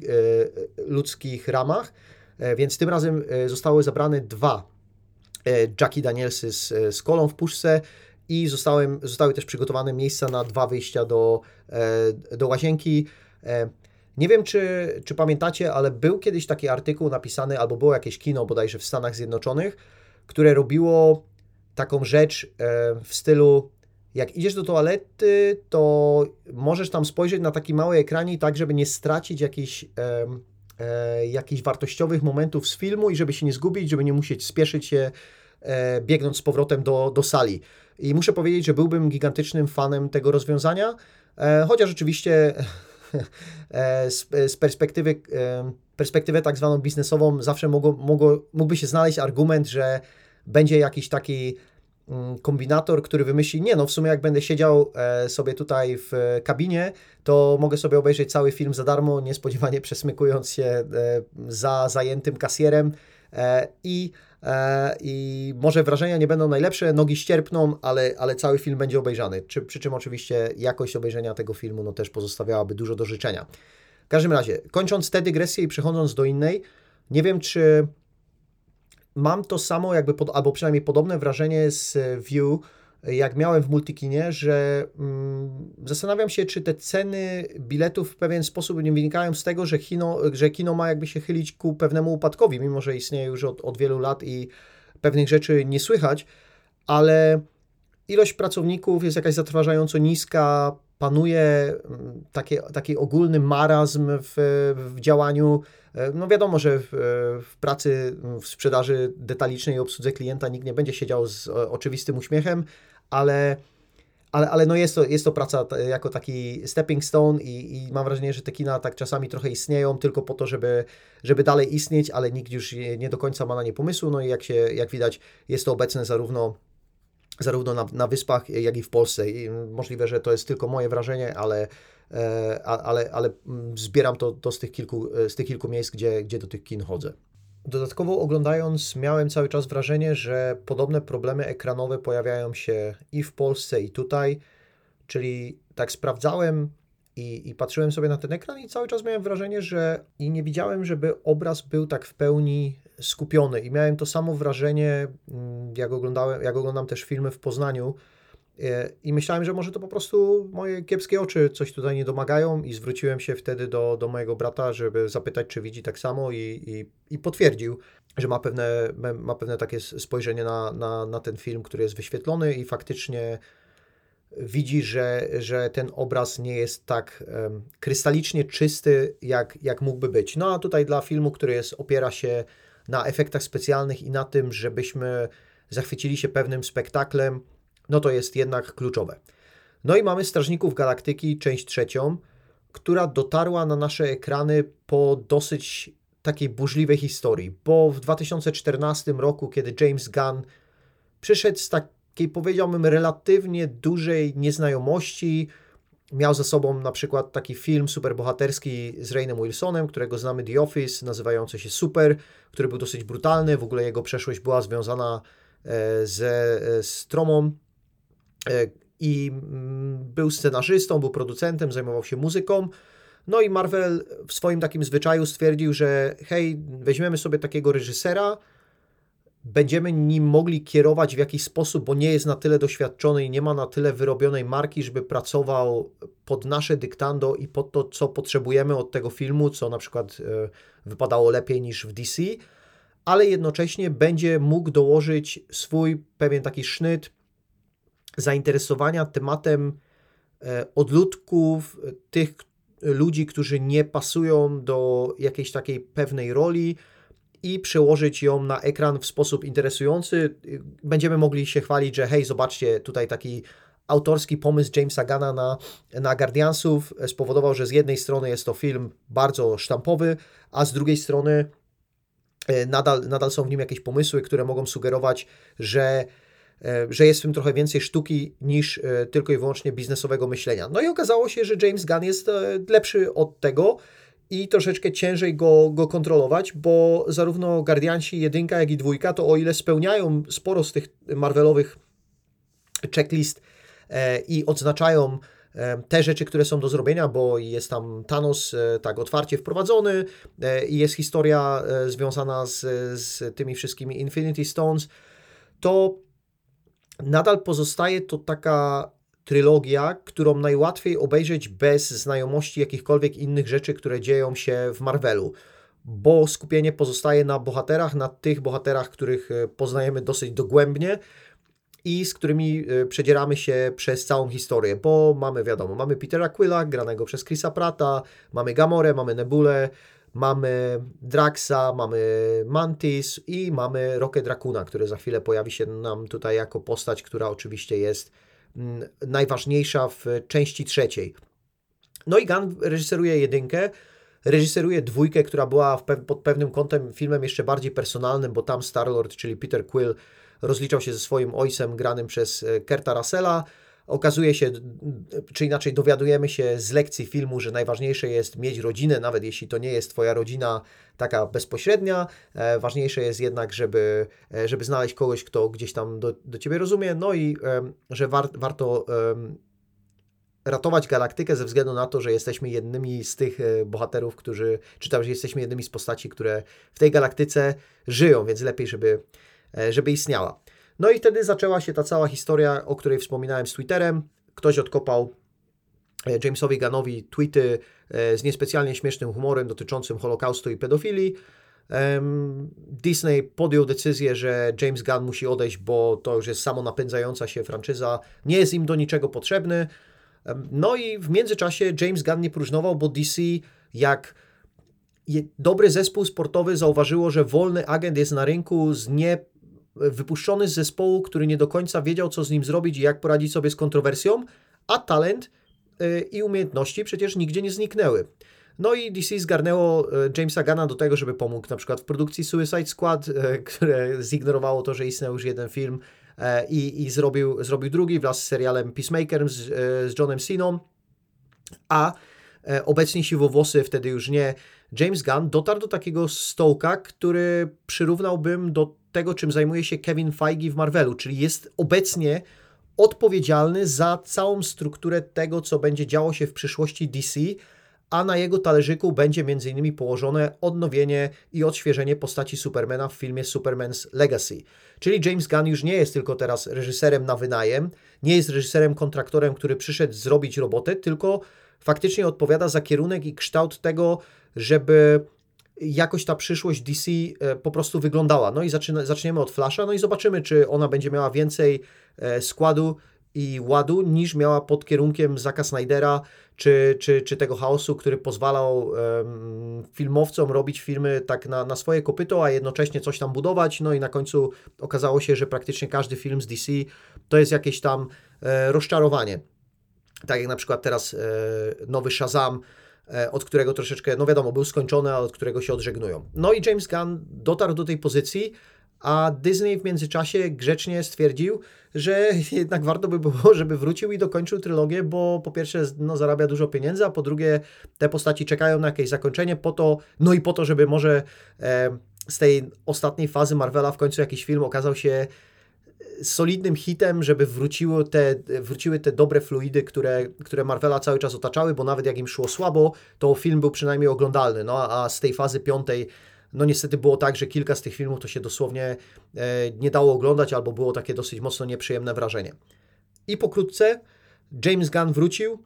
ludzkich ramach. E, Więc tym razem e, zostały zabrane dwa e, Jackie Danielsy z, z kolą w puszce i zostały, zostały też przygotowane miejsca na dwa wyjścia do, e, do łazienki. E, Nie wiem, czy, czy pamiętacie, ale był kiedyś taki artykuł napisany, albo było jakieś kino bodajże w Stanach Zjednoczonych, które robiło taką rzecz e, w stylu jak idziesz do toalety, to możesz tam spojrzeć na taki mały ekranik, tak żeby nie stracić jakichś, e, jakichś wartościowych momentów z filmu i żeby się nie zgubić, żeby nie musieć spieszyć się e, biegnąc z powrotem do, do sali. I muszę powiedzieć, że byłbym gigantycznym fanem tego rozwiązania, e, chociaż oczywiście e, z, z perspektywy, e, perspektywę tak zwaną biznesową zawsze mogło, mogło, mógłby się znaleźć argument, że będzie jakiś taki mm, kombinator, który wymyśli, nie no, w sumie jak będę siedział e, sobie tutaj w e, kabinie, to mogę sobie obejrzeć cały film za darmo, niespodziewanie przesmykując się e, za zajętym kasjerem e, i, e, i może wrażenia nie będą najlepsze, nogi ścierpną, ale, ale cały film będzie obejrzany, Czy, przy czym oczywiście jakość obejrzenia tego filmu no, też pozostawiałaby dużo do życzenia. W każdym razie, kończąc tę dygresję i przechodząc do innej, nie wiem, czy mam to samo, jakby pod, albo przynajmniej podobne wrażenie z View, jak miałem w Multikinie, że mm, zastanawiam się, czy te ceny biletów w pewien sposób nie wynikają z tego, że kino, że kino ma jakby się chylić ku pewnemu upadkowi, mimo że istnieje już od, od wielu lat i pewnych rzeczy nie słychać, ale ilość pracowników jest jakaś zatrważająco niska, panuje mm, takie, taki ogólny marazm w, w działaniu. E, No wiadomo, że w, w pracy, w sprzedaży detalicznej i obsłudze klienta nikt nie będzie siedział z e, oczywistym uśmiechem, ale, ale, ale no jest, to, jest to praca jako taki stepping stone i, i mam wrażenie, że te kina tak czasami trochę istnieją tylko po to, żeby, żeby dalej istnieć, ale nikt już nie do końca ma na nie pomysłu. No i jak, się, jak widać, jest to obecne zarówno zarówno na, na Wyspach, jak i w Polsce. I możliwe, że to jest tylko moje wrażenie, ale, e, ale, ale mm, zbieram to, to z, tych kilku, z tych kilku miejsc, gdzie, gdzie do tych kin chodzę. Dodatkowo oglądając, miałem cały czas wrażenie, że podobne problemy ekranowe pojawiają się i w Polsce, i tutaj. Czyli tak sprawdzałem i, i patrzyłem sobie na ten ekran, i cały czas miałem wrażenie, że i nie widziałem, żeby obraz był tak w pełni skupiony. I miałem to samo wrażenie, mm, jak oglądałem, jak oglądam też filmy w Poznaniu. E, I myślałem, że może to po prostu moje kiepskie oczy coś tutaj nie domagają, i zwróciłem się wtedy do, do mojego brata, żeby zapytać, czy widzi tak samo, i, i, i potwierdził, że ma pewne, ma pewne takie spojrzenie na, na, na ten film, który jest wyświetlony, i faktycznie widzi, że, że ten obraz nie jest tak em, krystalicznie czysty, jak, jak mógłby być. No a tutaj dla filmu, który jest, opiera się na efektach specjalnych i na tym, żebyśmy zachwycili się pewnym spektaklem, no to jest jednak kluczowe. No i mamy Strażników Galaktyki, część trzecią, która dotarła na nasze ekrany po dosyć takiej burzliwej historii, bo w 2014 roku, kiedy James Gunn przyszedł z takiej, powiedziałbym, relatywnie dużej nieznajomości, miał za sobą na przykład taki film superbohaterski z Rainem Wilsonem, którego znamy The Office, nazywający się Super, który był dosyć brutalny, w ogóle jego przeszłość była związana e, ze e, z tromą e, i mm, był scenarzystą, był producentem, zajmował się muzyką. No i Marvel w swoim takim zwyczaju stwierdził, że hej, weźmiemy sobie takiego reżysera, będziemy nim mogli kierować w jakiś sposób, bo nie jest na tyle doświadczony i nie ma na tyle wyrobionej marki, żeby pracował pod nasze dyktando i pod to, co potrzebujemy od tego filmu, co na przykład e, wypadało lepiej niż w DC, ale jednocześnie będzie mógł dołożyć swój pewien taki sznyt zainteresowania tematem e, odludków, tych ludzi, którzy nie pasują do jakiejś takiej pewnej roli, i przełożyć ją na ekran w sposób interesujący. Będziemy mogli się chwalić, że hej, zobaczcie, tutaj taki autorski pomysł Jamesa Gana na, na Guardiansów spowodował, że z jednej strony jest to film bardzo sztampowy, a z drugiej strony e, nadal, nadal są w nim jakieś pomysły, które mogą sugerować, że, e, że jest w tym trochę więcej sztuki niż e, tylko i wyłącznie biznesowego myślenia. No i okazało się, że James Gunn jest lepszy od tego i troszeczkę ciężej go, go kontrolować, bo zarówno Guardiansi jedynka, jak i dwójka, to o ile spełniają sporo z tych Marvelowych checklist e, i odznaczają e, te rzeczy, które są do zrobienia, bo jest tam Thanos e, tak otwarcie wprowadzony e, i jest historia e, związana z, z tymi wszystkimi Infinity Stones, to nadal pozostaje to taka trylogia, którą najłatwiej obejrzeć bez znajomości jakichkolwiek innych rzeczy, które dzieją się w Marvelu. Bo skupienie pozostaje na bohaterach, na tych bohaterach, których e, poznajemy dosyć dogłębnie i z którymi e, przedzieramy się przez całą historię, bo mamy, wiadomo, mamy Petera Quilla, granego przez Chrisa Prata, mamy Gamorę, mamy Nebulę, mamy Draxa, mamy Mantis i mamy Rocket Raccoona, który za chwilę pojawi się nam tutaj jako postać, która oczywiście jest Mm, najważniejsza w części trzeciej. No i Gunn reżyseruje jedynkę, reżyseruje dwójkę, która była pod pewnym kątem filmem jeszcze bardziej personalnym, bo tam Star-Lord, czyli Peter Quill, rozliczał się ze swoim ojcem granym przez e, Kerta Russella, Okazuje się, czy inaczej dowiadujemy się z lekcji filmu, że najważniejsze jest mieć rodzinę, nawet jeśli to nie jest Twoja rodzina taka bezpośrednia. E, ważniejsze jest jednak, żeby, e, żeby znaleźć kogoś, kto gdzieś tam do, do Ciebie rozumie, no i e, że war, warto ratować galaktykę ze względu na to, że jesteśmy jednymi z tych bohaterów, którzy, czy też jesteśmy jednymi z postaci, które w tej galaktyce żyją, więc lepiej, żeby, żeby istniała. No i wtedy zaczęła się ta cała historia, o której wspominałem z Twitterem. Ktoś odkopał e, Jamesowi Gunnowi tweety e, z niespecjalnie śmiesznym humorem dotyczącym Holokaustu i pedofilii. Disney podjął decyzję, że James Gunn musi odejść, bo to już jest samo napędzająca się franczyza, nie jest im do niczego potrzebny. No i w międzyczasie James Gunn nie próżnował, bo DC jak dobry zespół sportowy zauważyło, że wolny agent jest na rynku z nie wypuszczony z zespołu, który nie do końca wiedział, co z nim zrobić i jak poradzić sobie z kontrowersją, a talent y, i umiejętności przecież nigdzie nie zniknęły. No i DC zgarnęło y, Jamesa Gana do tego, żeby pomógł na przykład w produkcji Suicide Squad, y, które zignorowało to, że istniał już jeden film i, i zrobił, zrobił drugi wraz z serialem Peacemaker z, z Johnem Siną, a obecnie siwowłosy, wtedy już nie, James Gunn dotarł do takiego stołka, który przyrównałbym do tego, czym zajmuje się Kevin Feige w Marvelu, czyli jest obecnie odpowiedzialny za całą strukturę tego, co będzie działo się w przyszłości DC, a na jego talerzyku będzie m.in. położone odnowienie i odświeżenie postaci Supermana w filmie Superman's Legacy. Czyli James Gunn już nie jest tylko teraz reżyserem na wynajem, nie jest reżyserem kontraktorem, który przyszedł zrobić robotę, tylko faktycznie odpowiada za kierunek i kształt tego, żeby jakoś ta przyszłość DC e, po prostu wyglądała. No i zaczyna, zaczniemy od Flasha, no i zobaczymy, czy ona będzie miała więcej e, składu i ładu niż miała pod kierunkiem Zaka Snydera, czy, czy, czy tego chaosu, który pozwalał um, filmowcom robić filmy tak na, na swoje kopyto, a jednocześnie coś tam budować. No i na końcu okazało się, że praktycznie każdy film z DC to jest jakieś tam e, rozczarowanie. Tak jak na przykład teraz e, nowy Shazam, od którego troszeczkę, no wiadomo, był skończony, a od którego się odżegnują. No i James Gunn dotarł do tej pozycji, a Disney w międzyczasie grzecznie stwierdził, że jednak warto by było, żeby wrócił i dokończył trylogię, bo po pierwsze no, zarabia dużo pieniędzy, a po drugie te postaci czekają na jakieś zakończenie po to, no i po to, żeby może e, z tej ostatniej fazy Marvela w końcu jakiś film okazał się solidnym hitem, żeby wróciło te, wróciły te dobre fluidy, które, które Marvela cały czas otaczały, bo nawet jak im szło słabo, to film był przynajmniej oglądalny, no a z tej fazy piątej no niestety było tak, że kilka z tych filmów to się dosłownie e, nie dało oglądać, albo było takie dosyć mocno nieprzyjemne wrażenie. I pokrótce James Gunn wrócił,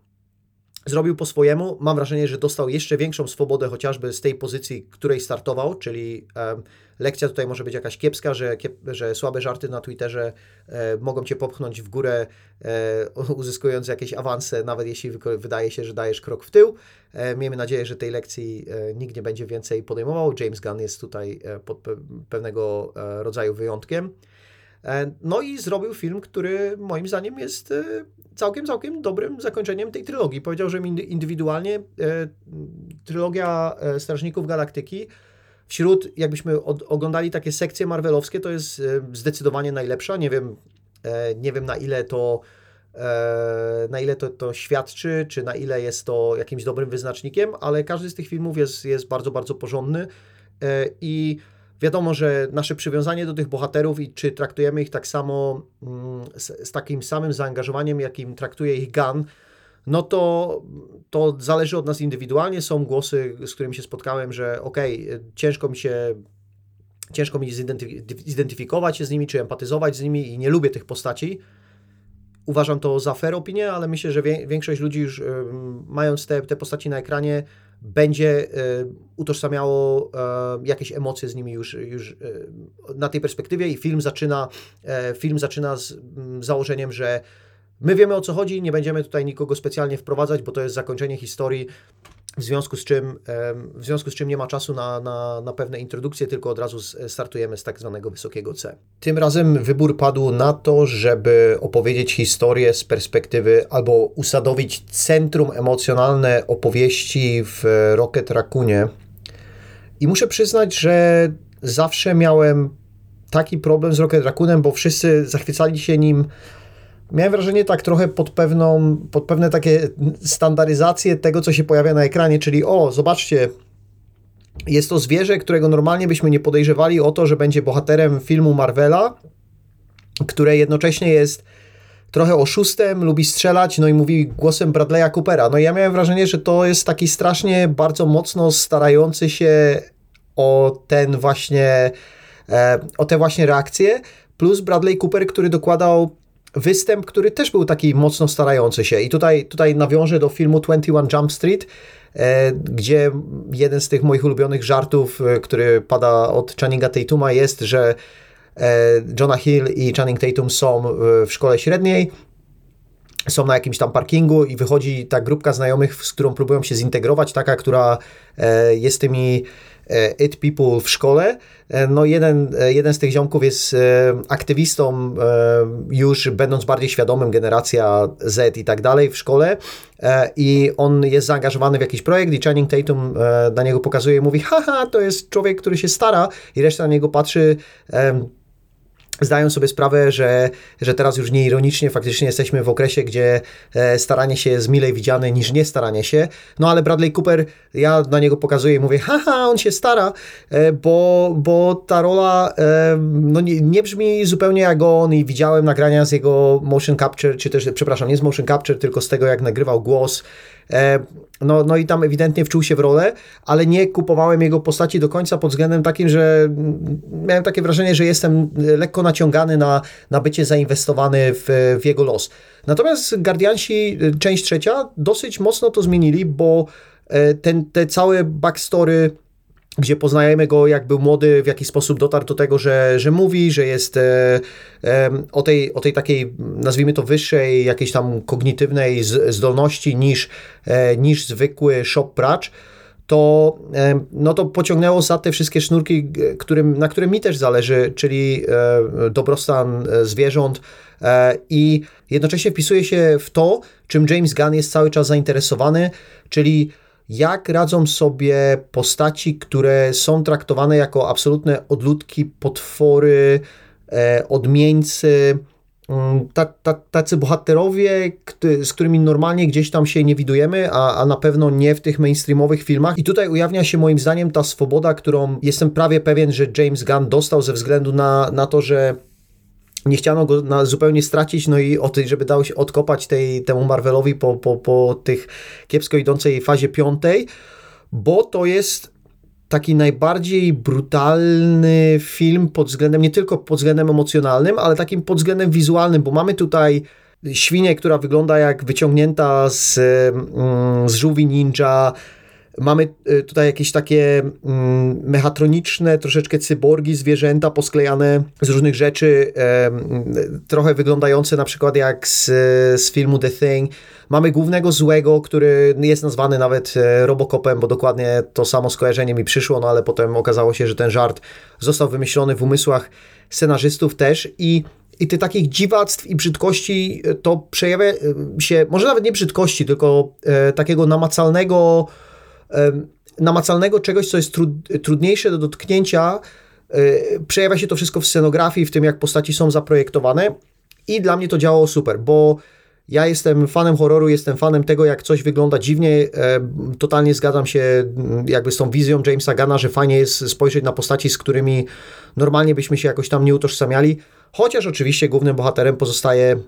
zrobił po swojemu. Mam wrażenie, że dostał jeszcze większą swobodę chociażby z tej pozycji, której startował, czyli e, lekcja tutaj może być jakaś kiepska, że, kiep, że słabe żarty na Twitterze e, mogą cię popchnąć w górę, e, uzyskując jakieś awanse, nawet jeśli wydaje się, że dajesz krok w tył. E, miejmy nadzieję, że tej lekcji e, nikt nie będzie więcej podejmował. James Gunn jest tutaj e, pod pe pewnego rodzaju wyjątkiem. No i zrobił film, który moim zdaniem jest całkiem, całkiem dobrym zakończeniem tej trylogii. Powiedział, że indywidualnie e, trylogia e, Strażników Galaktyki wśród, jakbyśmy oglądali takie sekcje marvelowskie, to jest e, zdecydowanie najlepsza. Nie wiem, e, nie wiem na ile to e, na ile to, to świadczy, czy na ile jest to jakimś dobrym wyznacznikiem, ale każdy z tych filmów jest, jest bardzo, bardzo porządny e, i Wiadomo, że nasze przywiązanie do tych bohaterów i czy traktujemy ich tak samo mm, z, z takim samym zaangażowaniem, jakim traktuje ich Gun, no to, to zależy od nas indywidualnie. Są głosy, z którymi się spotkałem, że okej, okay, ciężko mi się ciężko mi zidentyfikować się z nimi, czy empatyzować z nimi i nie lubię tych postaci. Uważam to za fair opinię, ale myślę, że większość ludzi już mając te, te postaci na ekranie będzie e, utożsamiało e, jakieś emocje z nimi już, już e, na tej perspektywie i film zaczyna, film zaczyna z mm, założeniem, że my wiemy o co chodzi, nie będziemy tutaj nikogo specjalnie wprowadzać, bo to jest zakończenie historii, w związku z czym, w związku z czym nie ma czasu na, na, na pewne introdukcje, tylko od razu startujemy z tak zwanego wysokiego C. Tym razem wybór padł na to, żeby opowiedzieć historię z perspektywy albo usadowić centrum emocjonalne opowieści w Rocket Raccoonie. I muszę przyznać, że zawsze miałem taki problem z Rocket Raccoonem, bo wszyscy zachwycali się nim miałem wrażenie tak trochę pod pewną, pod pewne takie standaryzacje tego, co się pojawia na ekranie, czyli o, zobaczcie, jest to zwierzę, którego normalnie byśmy nie podejrzewali o to, że będzie bohaterem filmu Marvela, które jednocześnie jest trochę oszustem, lubi strzelać, no i mówi głosem Bradley'a Coopera. No i ja miałem wrażenie, że to jest taki strasznie bardzo mocno starający się o ten właśnie, e, o te właśnie reakcje, plus Bradley Cooper, który dokładał występ, który też był taki mocno starający się. I tutaj, tutaj nawiążę do filmu 21 Jump Street, e, gdzie jeden z tych moich ulubionych żartów, e, który pada od Channinga Tatuma jest, że e, Jonah Hill i Channing Tatum są w szkole średniej, są na jakimś tam parkingu i wychodzi ta grupka znajomych, z którą próbują się zintegrować, taka, która jest tymi It People w szkole. E, no jeden, e, jeden z tych ziomków jest aktywistą, już będąc bardziej świadomym, generacja Z i tak dalej w szkole i on jest zaangażowany w jakiś projekt i Channing Tatum na niego pokazuje i mówi, haha, to jest człowiek, który się stara i reszta na niego patrzy zdają sobie sprawę, że, że teraz już nieironicznie faktycznie jesteśmy w okresie, gdzie e, staranie się jest milej widziane niż nie staranie się. No ale Bradley Cooper, ja na niego pokazuję i mówię, haha, on się stara, e, bo, bo ta rola e, no nie, nie brzmi zupełnie jak on i widziałem nagrania z jego motion capture, czy też, przepraszam, nie z motion capture, tylko z tego, jak nagrywał głos no, no i tam ewidentnie wczuł się w rolę, ale nie kupowałem jego postaci do końca pod względem takim, że miałem takie wrażenie, że jestem lekko naciągany na, na bycie zainwestowany w, w jego los. Natomiast Guardiansi, część trzecia, dosyć mocno to zmienili, bo e, ten, te całe backstory gdzie poznajemy go, jak był młody, w jaki sposób dotarł do tego, że, że mówi, że jest e, e, o, tej, o tej takiej, nazwijmy to wyższej, jakiejś tam kognitywnej zdolności niż, e, niż zwykły shop pracz, to, e, no to pociągnęło za te wszystkie sznurki, którym, na którym mi też zależy, czyli e, dobrostan e, zwierząt i jednocześnie wpisuje się w to, czym James Gunn jest cały czas zainteresowany, czyli jak radzą sobie postaci, które są traktowane jako absolutne odludki, potwory, e, odmieńcy, mm, tacy bohaterowie, z którymi normalnie gdzieś tam się nie widujemy, a, a na pewno nie w tych mainstreamowych filmach. I tutaj ujawnia się moim zdaniem ta swoboda, którą jestem prawie pewien, że James Gunn dostał ze względu na, na to, że nie chciano go na zupełnie stracić, no i o tej, żeby dało się odkopać tej, temu Marvelowi po, po, po tych kiepsko idącej fazie piątej, bo to jest taki najbardziej brutalny film pod względem, nie tylko pod względem emocjonalnym, ale takim pod względem wizualnym, bo mamy tutaj świnię, która wygląda jak wyciągnięta z, mm, z żółwi ninja, Mamy y, tutaj jakieś takie mm, mechatroniczne, troszeczkę cyborgi, zwierzęta posklejane z różnych rzeczy, trochę wyglądające na przykład jak z, z filmu The Thing. Mamy głównego złego, który jest nazwany nawet e, Robocopem, bo dokładnie to samo skojarzenie mi przyszło, no ale potem okazało się, że ten żart został wymyślony w umysłach scenarzystów też i i tych takich dziwactw i brzydkości e, to przejawia e, się, może nawet nie brzydkości, tylko e, takiego namacalnego namacalnego czegoś, co jest trud, trudniejsze do dotknięcia. E, przejawia się to wszystko w scenografii, w tym jak postaci są zaprojektowane i dla mnie to działało super, bo ja jestem fanem horroru, jestem fanem tego, jak coś wygląda dziwnie. Totalnie zgadzam się mm, jakby z tą wizją Jamesa Gana, że fajnie jest spojrzeć na postaci, z którymi normalnie byśmy się jakoś tam nie utożsamiali. Chociaż oczywiście głównym bohaterem pozostaje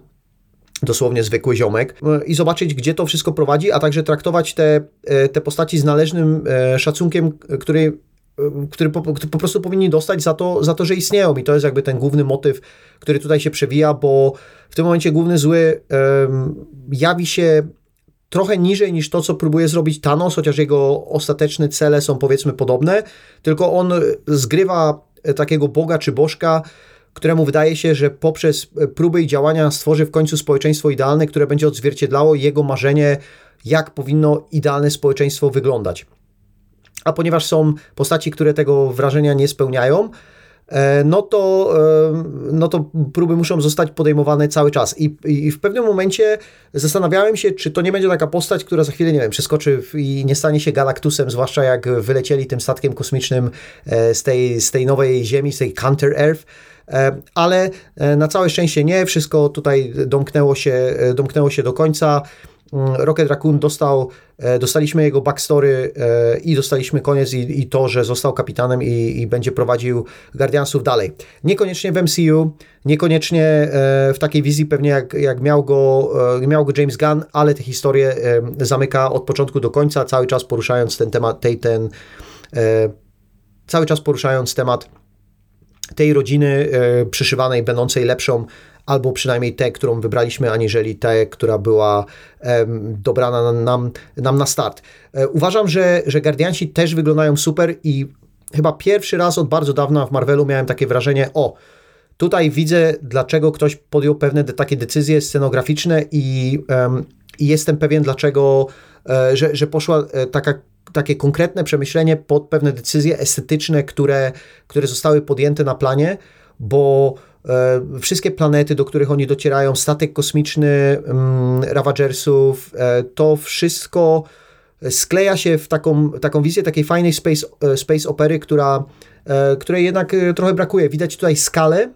dosłownie zwykły ziomek i zobaczyć, gdzie to wszystko prowadzi, a także traktować te, e, te postaci z należnym e, szacunkiem, który, e, który po, po, prostu powinni dostać za to, za to, że istnieją. I to jest jakby ten główny motyw, który tutaj się przewija, bo w tym momencie główny zły um, jawi się trochę niżej niż to, co próbuje zrobić Thanos, chociaż jego ostateczne cele są powiedzmy podobne, tylko on zgrywa takiego boga czy bożka, któremu wydaje się, że poprzez e, próby i działania stworzy w końcu społeczeństwo idealne, które będzie odzwierciedlało jego marzenie, jak powinno idealne społeczeństwo wyglądać. A ponieważ są postaci, które tego wrażenia nie spełniają, e, no to, e, no to próby muszą zostać podejmowane cały czas. I, I, w pewnym momencie zastanawiałem się, czy to nie będzie taka postać, która za chwilę, nie wiem, przeskoczy i nie stanie się Galactusem, zwłaszcza jak wylecieli tym statkiem kosmicznym z tej, z tej nowej Ziemi, z tej Counter Earth ale e, na całe szczęście nie, wszystko tutaj domknęło się, e, domknęło się do końca. Mm, Rocket Raccoon dostał, dostaliśmy jego backstory i dostaliśmy koniec i, i to, że został kapitanem i, i, będzie prowadził Guardiansów dalej. Niekoniecznie w MCU, niekoniecznie w takiej wizji pewnie jak, jak miał, go, miał go James Gunn, ale tę historię zamyka od początku do końca, cały czas poruszając ten temat, tej, ten, cały czas poruszając temat tej rodziny e, przyszywanej, będącej lepszą, albo przynajmniej tę, którą wybraliśmy, aniżeli tę, która była dobrana nam, nam na start. E, uważam, że, że Guardianci też wyglądają super i chyba pierwszy raz od bardzo dawna w Marvelu miałem takie wrażenie, o, tutaj widzę, dlaczego ktoś podjął pewne takie decyzje scenograficzne i, um, i jestem pewien, dlaczego, e, że, że poszła taka takie konkretne przemyślenie pod pewne decyzje estetyczne, które, które zostały podjęte na planie, bo e, wszystkie planety, do których oni docierają, statek kosmiczny mm, Ravagersów, e, to wszystko skleja się w taką, taką wizję takiej fajnej space, e, space opery, która, której jednak trochę brakuje. Widać tutaj skalę,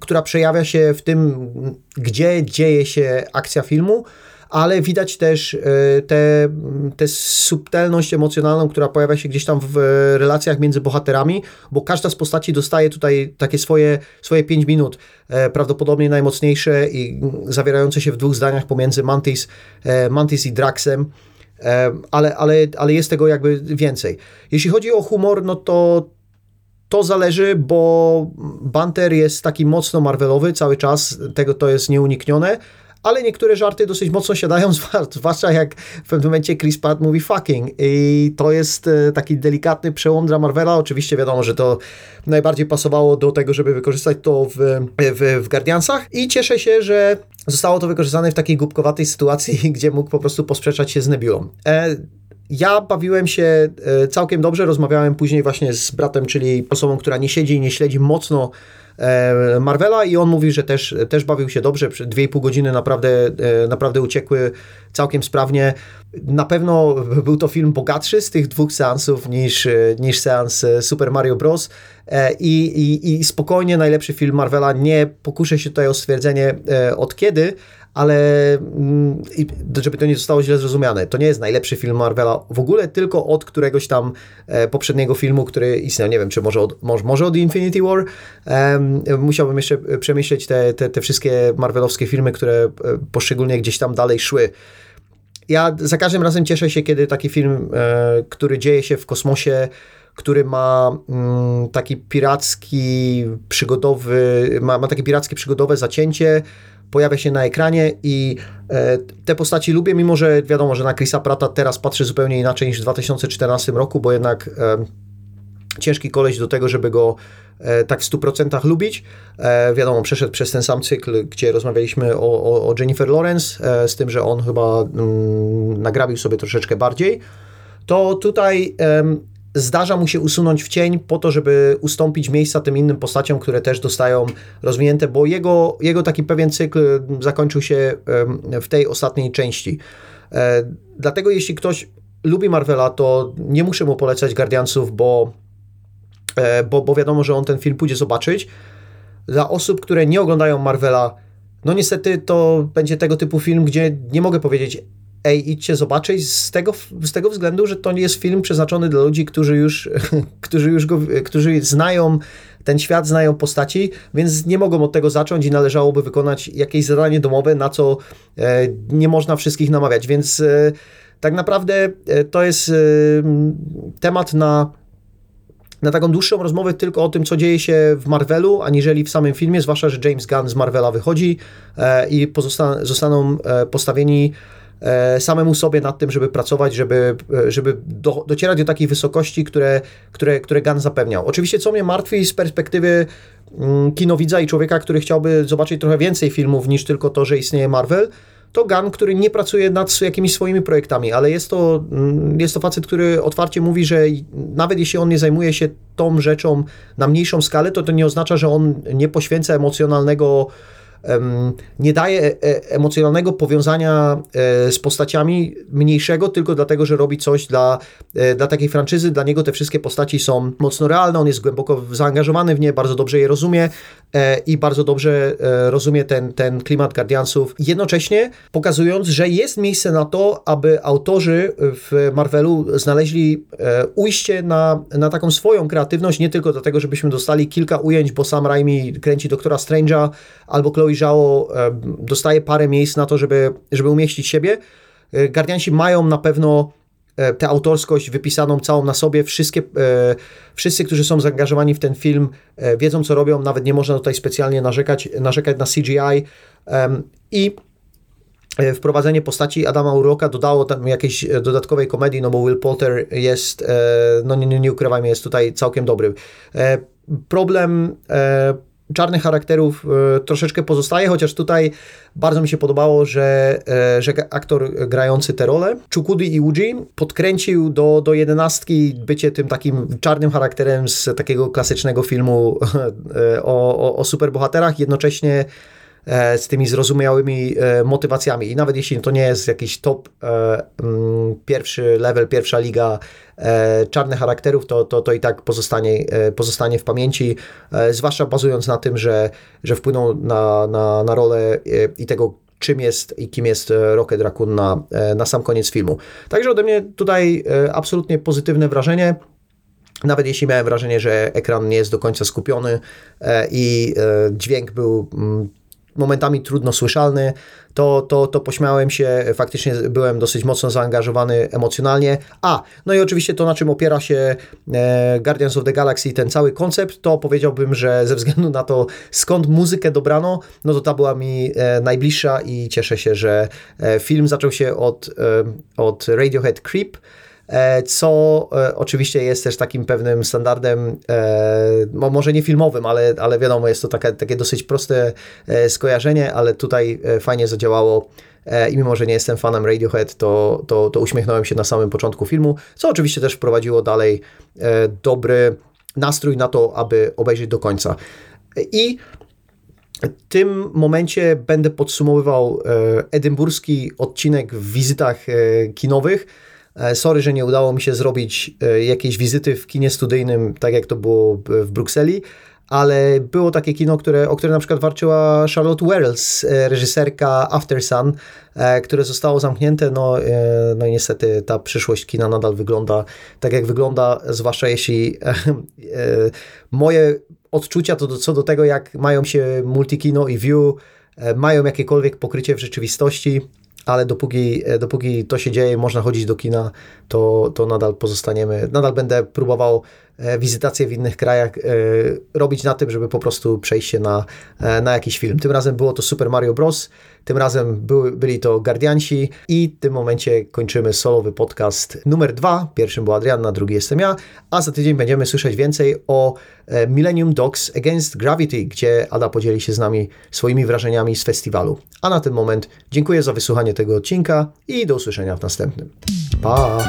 która przejawia się w tym, gdzie dzieje się akcja filmu, ale widać też tę te, subtelność emocjonalną, która pojawia się gdzieś tam w relacjach między bohaterami, bo każda z postaci dostaje tutaj takie swoje, swoje 5 minut, e, prawdopodobnie najmocniejsze i zawierające się w dwóch zdaniach pomiędzy Mantis, e, Mantis i Draxem. E, ale, ale, ale jest tego jakby więcej. Jeśli chodzi o humor, no to to zależy, bo Banter jest taki mocno Marvelowy cały czas, tego to jest nieuniknione, ale niektóre żarty dosyć mocno siadają, zwłaszcza jak w pewnym momencie Chris Pratt mówi fucking i to jest e, taki delikatny przełom dla Marvela. Oczywiście wiadomo, że to najbardziej pasowało do tego, żeby wykorzystać to w, w, w Guardiansach i cieszę się, że zostało to wykorzystane w takiej głupkowatej sytuacji, gdzie mógł po prostu posprzeczać się z Nebulą. E, ja bawiłem się e, całkiem dobrze, rozmawiałem później właśnie z bratem, czyli osobą, która nie siedzi i nie śledzi mocno E, Marvela i on mówi, że też, też bawił się dobrze, 2,5 godziny naprawdę, e, naprawdę uciekły całkiem sprawnie. Na pewno był to film bogatszy z tych dwóch seansów niż, niż seans Super Mario Bros. I, i, I spokojnie najlepszy film Marvela. Nie pokuszę się tutaj o stwierdzenie od kiedy, ale mm, żeby to nie zostało źle zrozumiane, to nie jest najlepszy film Marvela w ogóle, tylko od któregoś tam e, poprzedniego filmu, który istniał, nie wiem, czy może od, może, od Infinity War. musiałbym jeszcze przemyśleć te, te, te wszystkie Marvelowskie filmy, które e, poszczególnie gdzieś tam dalej szły. Ja za każdym razem cieszę się, kiedy taki film, e, który dzieje się w kosmosie, który ma mm, taki piracki, przygodowy, ma, ma takie pirackie przygodowe zacięcie, pojawia się na ekranie i e, te postaci lubię, mimo że wiadomo, że na Chrisa Prata teraz patrzę zupełnie inaczej niż w 2014 roku, bo jednak e, ciężki koleś do tego, żeby go e, tak w 100% lubić. E, wiadomo, przeszedł przez ten sam cykl, gdzie rozmawialiśmy o, o, o Jennifer Lawrence, e, z tym, że on chyba mm, nagrabił sobie troszeczkę bardziej. To tutaj zdarza mu się usunąć w cień po to, żeby ustąpić miejsca tym innym postaciom, które też dostają rozwinięte, bo jego, jego taki pewien cykl zakończył się w tej ostatniej części. E, dlatego jeśli ktoś lubi Marvela, to nie muszę mu polecać Guardiansów, bo, e, bo, bo wiadomo, że on ten film pójdzie zobaczyć. Dla osób, które nie oglądają Marvela, no niestety to będzie tego typu film, gdzie nie mogę powiedzieć, ej, idźcie zobaczyć z tego, z tego względu, że to nie jest film przeznaczony dla ludzi, którzy już, którzy już go, którzy znają ten świat, znają postaci, więc nie mogą od tego zacząć i należałoby wykonać jakieś zadanie domowe, na co e, nie można wszystkich namawiać, więc e, tak naprawdę e, to jest temat na na taką dłuższą rozmowę tylko o tym, co dzieje się w Marvelu, aniżeli w samym filmie, zwłaszcza, że James Gunn z Marvela wychodzi i pozosta- zostaną postawieni E, samemu sobie nad tym, żeby pracować, żeby, e, żeby do, docierać do takiej wysokości, które, które, które Gun zapewniał. Oczywiście, co mnie martwi z perspektywy mm, kinowidza i człowieka, który chciałby zobaczyć trochę więcej filmów niż tylko to, że istnieje Marvel, to Gun, który nie pracuje nad jakimiś swoimi projektami, ale jest to, mm, jest to facet, który otwarcie mówi, że nawet jeśli on nie zajmuje się tą rzeczą na mniejszą skalę, to to nie oznacza, że on nie poświęca emocjonalnego nie daje e, e, emocjonalnego powiązania e, z postaciami mniejszego, tylko dlatego, że robi coś dla, dla takiej franczyzy. Dla niego te wszystkie postaci są mocno realne, on jest głęboko zaangażowany w nie, bardzo dobrze je rozumie i bardzo dobrze rozumie ten, ten klimat Guardiansów, jednocześnie pokazując, że jest miejsce na to, aby autorzy w Marvelu znaleźli ujście na, na taką swoją kreatywność, nie tylko dlatego, żebyśmy dostali kilka ujęć, bo Sam Raimi kręci Doktora Strange'a albo Chloe Zhao dostaje parę miejsc na to, żeby, żeby umieścić siebie. E, Guardiansi mają na pewno e, tę autorskość wypisaną całą na sobie. Wszystkie, e, wszyscy, którzy są zaangażowani w ten film, wiedzą, co robią. Nawet nie można tutaj specjalnie narzekać, narzekać na CGI. I wprowadzenie postaci Adama Uroka dodało tam jakiejś dodatkowej komedii, no bo Will Potter jest, no nie, nie, ukrywajmy, jest tutaj całkiem dobry. Problem czarnych charakterów e, troszeczkę pozostaje, chociaż tutaj bardzo mi się podobało, że, e, że aktor grający te role, Chukudi Iuji, podkręcił do, do jedenastki bycie tym takim czarnym charakterem z takiego klasycznego filmu e, o, o, o superbohaterach, jednocześnie z tymi zrozumiałymi e, motywacjami. I nawet jeśli to nie jest jakiś top e, mm, pierwszy level, pierwsza liga czarnych charakterów, to, to, to i tak pozostanie, pozostanie w pamięci, zwłaszcza bazując na tym, że, że wpłynął na, na, na rolę i tego, czym jest i kim jest Rocket Raccoon na, na sam koniec filmu. Także ode mnie tutaj absolutnie pozytywne wrażenie. Nawet jeśli miałem wrażenie, że ekran nie jest do końca skupiony i dźwięk był mm, momentami trudno słyszalny, to, to, to pośmiałem się, faktycznie byłem dosyć mocno zaangażowany emocjonalnie. A, no i oczywiście to, na czym opiera się e, Guardians of the Galaxy, ten cały koncept, to powiedziałbym, że ze względu na to, skąd muzykę dobrano, no to ta była mi e, najbliższa i cieszę się, że e, film zaczął się od, od Radiohead Creep, co e, oczywiście jest też takim pewnym standardem, e, może nie filmowym, ale, ale wiadomo, jest to takie, takie dosyć proste skojarzenie, ale tutaj fajnie zadziałało i mimo, że nie jestem fanem Radiohead, to, to, to uśmiechnąłem się na samym początku filmu, co oczywiście też wprowadziło dalej dobry nastrój na to, aby obejrzeć do końca. I w tym momencie będę podsumowywał edynburski odcinek w wizytach kinowych, E, Sorry, że nie udało mi się zrobić e, jakiejś wizyty w kinie studyjnym, tak jak to było w Brukseli, ale było takie kino, które, o które na przykład walczyła Charlotte Wells, e, reżyserka After Sun, e, które zostało zamknięte. No, e, no i niestety ta przyszłość kina nadal wygląda tak, jak wygląda, zwłaszcza jeśli e, e, moje odczucia to co do tego, jak mają się Multikino i View, e, mają jakiekolwiek pokrycie w rzeczywistości, ale dopóki, e, dopóki to się dzieje, można chodzić do kina, to, to nadal pozostaniemy, nadal będę próbował wizytacje w innych krajach e, robić na tym, żeby po prostu przejść się na, e, na jakiś film. Tym razem było to Super Mario Bros., tym razem były, byli to Guardiansi i w tym momencie kończymy solowy podcast numer dwa. Pierwszym był Adrianna, drugi jestem ja, a za tydzień będziemy słyszeć więcej o e, Millennium Dogs Against Gravity, gdzie Ada podzieli się z nami swoimi wrażeniami z festiwalu. A na ten moment dziękuję za wysłuchanie tego odcinka i do usłyszenia w następnym. Pa!